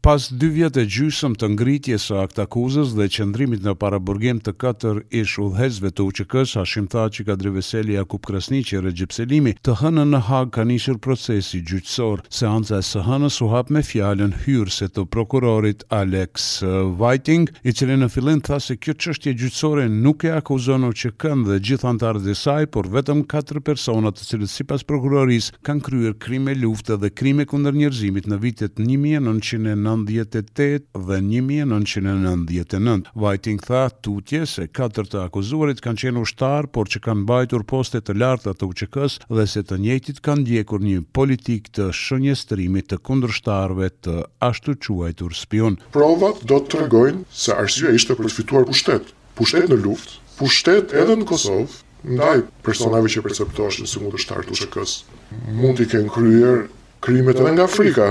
Pas dy vjet e gjysmë të ngritjes së aktakuzës dhe qëndrimit në paraburgim të katër ish udhëheqësve të UÇK-së, Hashim Thaçi, Kadri Veseli, Jakup Krasniqi e Rexhep Selimi, të hënën në Hagë ka nisur procesi gjyqësor. Seanca e së hënës u hap me fjalën hyrëse të prokurorit Alex Whiting, i cili në fillim tha se kjo çështje gjyqësore nuk e akuzon UÇK-në dhe gjithë anëtarët e saj, por vetëm katër personat të cilët sipas prokurorisë kanë kryer krime lufte dhe krime kundër njerëzimit në vitet një mijë e nëntëqind e nëntëdhjetë e tetë dhe një mijë e nëntëqind e nëntëdhjetë e nëntë. Whiting tha tutje se katër të akuzuarit kanë qenë ushtarë por që kanë mbajtur poste të larta të UÇK-së dhe se të njëjtit kanë ndjekur një politikë të shënjestrimit të kundërshtarëve të ashtuquajtur spiunë. Provat do të tregojnë se arsyeja ishte për të fituar pushtet. Pushtet në luftë, pushtet edhe në Kosovë, ndaj personave që perceptoheshin si kundërshtarë të UÇK-së. Mund t'i kenë kryer krimet edhe nga frika,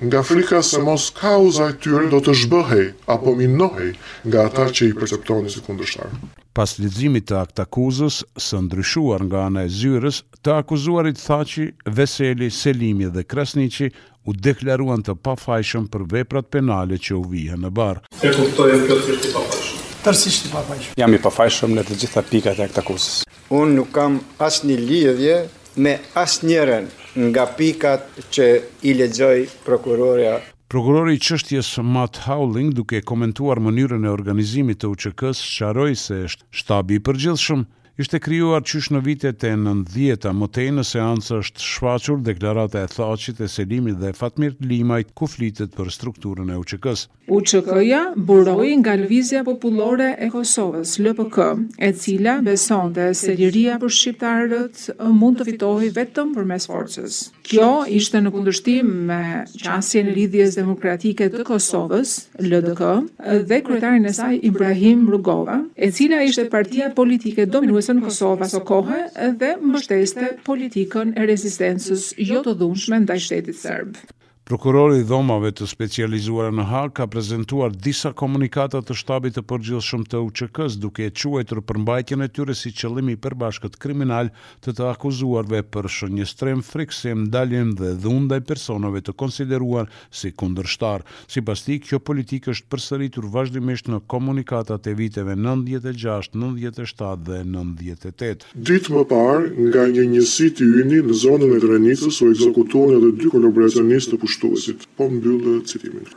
nga frika se mos kauza e tyre do të zhbëhej apo minohej nga ata që i perceptonin si kundërshtarë. Pas leximit të aktakuzës së ndryshuar nga ana e zyrës, të akuzuarit Thaçi, Veseli, Selimi dhe Krasniqi u deklaruan të pafajshëm për veprat penale që u vihen në barrë. E kuptoj, jam plotësisht i pafajshëm. Tërësisht i pafajshëm. Jam i pafajshëm në të gjitha pikat e aktakuzës. Unë nuk kam asnjë lidhje me asnjërën nga pikat që i lexoi prokurorja. Prokurori i çështjes Matt Halling duke e komentuar mënyrën e organizimit të UÇK-së sqaroi se shtabi i përgjithshëm, Ishte krijuar qysh në vitet e nëntëdhjeta, më tej në seancë është shfaqur deklarata e Thaçit, e Selimit dhe Fatmir Limajt ku flitet për strukturën e UÇK-së. UÇK-ja buroi nga Lëvizja Popullore e Kosovës, LPK, e cila besonte se liria për shqiptarët mund të fitohej vetëm përmes forcës. Kjo ishte në kundërshtim me qasjen e Lidhjes Demokratike të Kosovës, LDK, dhe kryetarin e saj Ibrahim Rugova, e cila ishte partia politike dominuese në Kosovë aso kohe dhe mbështeste politikën e rezistencës jo të dhunshme ndaj shtetit serb. Prokurori i Dhomave të Specializuara në Hagë ka prezentuar disa komunikata të Shtabit të Përgjithshëm të UÇK-së, duke e quajtur përmbajtjen e tyre si qëllim i përbashkët kriminal të të akuzuarve për shënjestrim, frikësim, ndalim dhe dhunë ndaj personave të konsideruar si kundërshtarë. Sipas tij, kjo politikë është përsëritur vazhdimisht në komunikatat e viteve nëntëdhjetë e gjashtë, nëntëdhjetë e shtatë dhe nëntëdhjetë e tetë. Ditë më parë, nga një njësit i yni në zonën e Drenicës u ekzekutuan edhe dy kolaboracionistë të pushtuesit. Po mbyll citimin.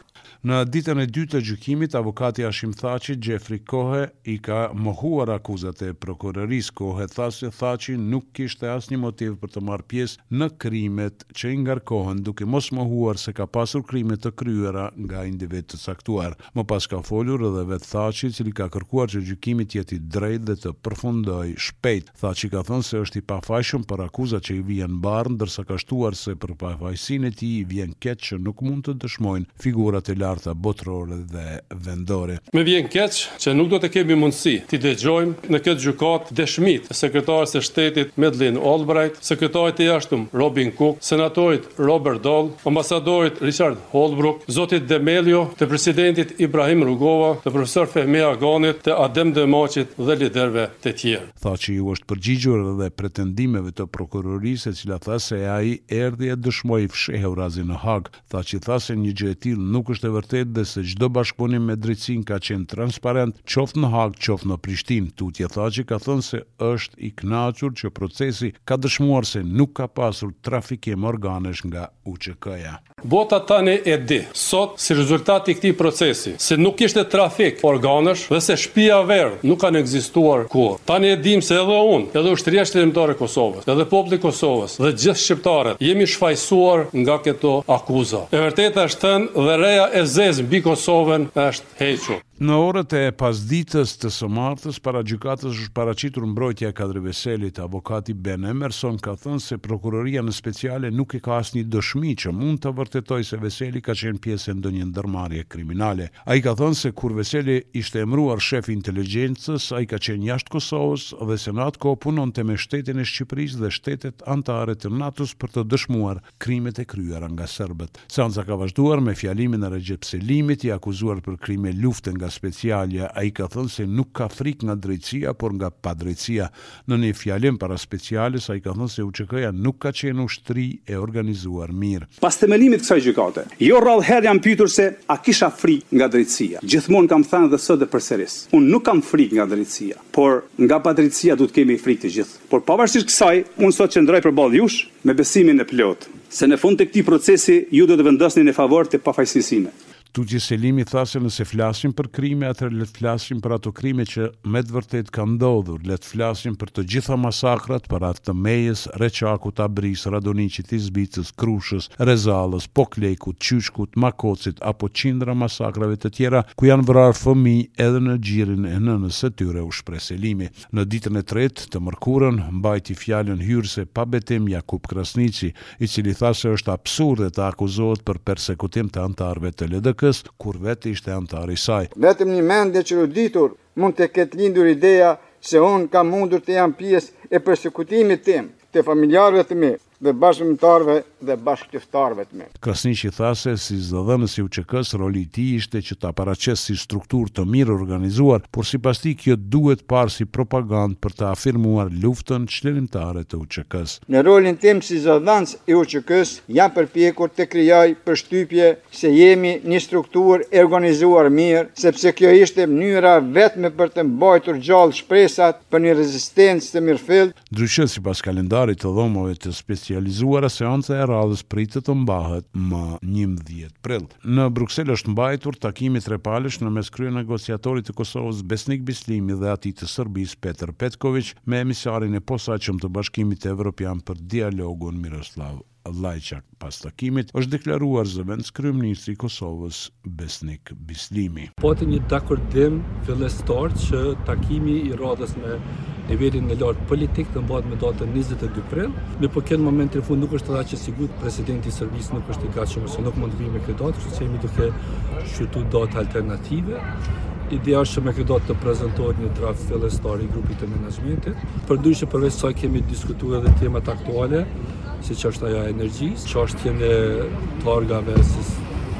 Në ditën e dytë të gjykimit, avokati i Hashim Thaçit, Xhefri Kohe, i ka mohuar akuzat e prokurorisë. Kohe tha se Thaçi nuk kishte asnjë motiv për të marrë pjesë në krimet që i ngarkohen, duke mos mohuar se ka pasur krime të kryera nga individë të caktuar. Më pas ka folur edhe vetë Thaçi, i cili ka kërkuar që gjykimi të jetë i drejtë dhe të përfundojë shpejt. Thaçi ka thënë se është i pafajshëm për akuzat që i vihen në barrë, ndërsa ka shtuar se për pafajësinë e tij i vjen keq që nuk mund të dëshmojnë figurat e larta botërore dhe vendore. Më vjen keq që nuk do të kemi mundësi t'i dëgjojmë në këtë gjykatë dëshmitë e Sekretares së Shtetit Madeleine Albright, Sekretarit të Jashtëm Robin Cook, Senatorit Robert Dole, Ambasadorit Richard Holbrooke, zotit Demelio, të presidentit Ibrahim Rugova, të profesor Fehmi Aganit, të Adem Demaçit dhe liderëve të tjerë. Thaçi iu është përgjigjur edhe pretendimeve të prokurorisë e cila tha se ai erdhi e dëshmoi fshehurazi në Hagë. Thaçi tha se një gjë e tillë nuk është e vërtetë dhe se çdo bashkëpunim me drejtësinë ka qenë transparent qoftë në Hagë qoftë në Prishtinë. Tutje Thaçi ka thënë se është i kënaqur që procesi ka dëshmuar se nuk ka pasur trafikim organesh nga UÇK-ja. Bota tani e di, sot, si rezultat i këtij procesi, se nuk kishte trafik organesh dhe se Shtëpia e Verdhë nuk kanë ekzistuar kurrë. Tani e dimë se edhe unë, edhe Ushtria Çlirimtare e Kosovës, edhe populli i Kosovës dhe gjithë shqiptarët jemi shfajësuar nga këto akuza. E vërteta është thënë dhe reja e zezë mbi Kosovën është hequr. Në orët e pasdites të së martës, para gjykatës është paraqitur mbrojtja e Kadri Veselit. Avokati Ben Emmerson ka thënë se Prokuroria në Speciale nuk e ka asnjë dëshmi që mund të vërtetojë se Veseli ka qenë pjesë e ndonjë ndërmarrje kriminale. Ai ka thënë se kur Veseli ishte emëruar shef i Inteligjencës, ai ka qenë jashtë Kosovës dhe se në atë kohë punonte me shtetin e Shqipërisë dhe shtetet anëtare të NATO-s për të dëshmuar krimet e kryera nga serbët. Seanca ka vazhduar me fjalimin e Rexhep Selimit, i akuzuar për krime lufte nga Specialja. Ai ka thënë se nuk ka frikë nga drejtësia, por nga padrejtësia. Në një fjalim para Speciales, ai ka thënë se UÇK-ja nuk ka qenë ushtri e organizuar mirë. Pas themelimit të kësaj gjykate, jo rrallë herë jam pyetur se a kisha frikë nga drejtësia. Gjithmonë kam thënë dhe sot e përsëris, unë nuk kam frikë nga drejtësia, por nga padrejtësia duhet të kemi frikë të gjithë. Por pavarësisht kësaj, unë sot qëndroj përballë jush, Me besimin e plotë, se në fund të këtij procesi ju do të vendosni në favor të pafajësisë sime. Tutje Selimi tha se nëse flasim për krime, atëherë le të flasim për ato krime që me të vërtetë kanë ndodhur, le të flasim për të gjitha masakrat, për atë të Mejës, Reçakut, Abrisë, Radoniqit, Izbicës, Krushës, Rezallës, Poklekut, Qyshkut, Makocit apo qindra masakrave të tjera ku janë vrarë fëmijë edhe në gjirin e nënës së tyre, u shpreh Selimi. Në ditën e tretë, të mërkurën, mbajti fjalën hyrëse pa betim Jakup Krasniqi, i cili tha se është absurde të akuzohet për persekutim të anëtarëve të LDK-së, kur vetë ishte anëtar i saj. Vetëm një mendje të çoroditur mund të ketë lindur ideja se unë kam mundur të jam pjesë e persekutimit tim të familjarëve të mi. dhe bashkëmendimtarëve dhe bashkëluftëtarëve të mi. Krasniqi tha se si zëdhënës i UÇK-së roli i tij ishte që ta paraqesë si strukturë të mirëorganizuar, por sipas tij kjo duhet parë si propagandë për të afirmuar luftën çlirimtare të UÇK-së. Në rolin tim si zëdhënës i UÇK-së jam përpjekur të krijoj përshtypje se jemi një strukturë e organizuar mirë, sepse kjo ishte mënyra e vetme për të mbajtur gjallë shpresat për një rezistencë të mirëfilltë, Ndryshe, sipas kalendarit të Dhomave të Specializuara, seanca e radhës pritet të mbahet më njëmbëdhjetë prill. Në Bruksel është mbajtur takimi trepalësh në mes kryenegociatorit të Kosovës, Besnik Bislimi dhe atij të Serbisë, Petar Petkoviq, me emisarin e posaçëm të Bashkimit Evropian për Dialogun, Miroslav Lajçak pas takimit, është deklaruar zëvendëskryeministri i Kosovës, Besnik Bislimi. Pati një dakordim fillestar që takimi i radhës me nivelin e lartë politik të mbahet me datën njëzet e dy prill, mirëpo në momentin e fundit nuk është edhe aq i sigurt, presidenti i Serbisë nuk është i gatshëm ose nuk mund të vijë me këtë datë, kështu që jemi duke shqyrtuar datë alternative. Ideja është që me këtë datë të prezantohet një draft fillestar i grupit të menaxhmentit. Përndryshe përveç kësaj kemi diskutuar edhe temat aktuale, siç është ajo e energjisë, çështjen e targave se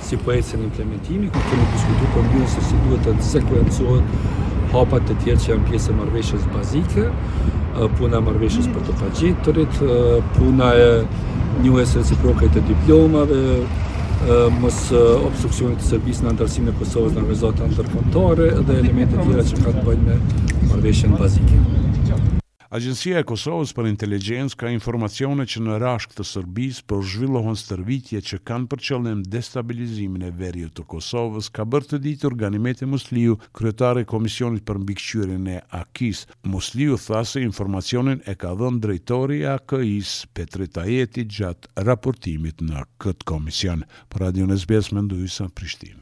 si po ecën implementimi, ku kemi diskutuar për mënyrën se si duhet të sekuencohen hapat e tjerë që janë pjesë e marrëveshjes bazike, puna e marrëveshjes për të pagjeturit, puna e njohjes reciproke të diplomave, mosobstruksionit të Serbisë në anëtarësimin e Kosovës në organizata ndërkombëtare dhe elemente tjera që kanë të bëjnë me marrëveshjen bazike. Agjencia e Kosovës për Inteligjencë ka informacione që në Rashkë të Sërbisë po zhvillohen stërvitje që kanë për qëllim destabilizimin e veriut të Kosovës, ka bërë të ditur Ganimete Musliu, kryetare e Komisionit për Mbikëqyrjen e AKI-së. Musliu tha se informacionin e ka dhënë drejtori i AKI-së, Petrit Ajeti gjatë raportimit në këtë komision. Për Radion SBS, Mendu Hysa, Prishtinë.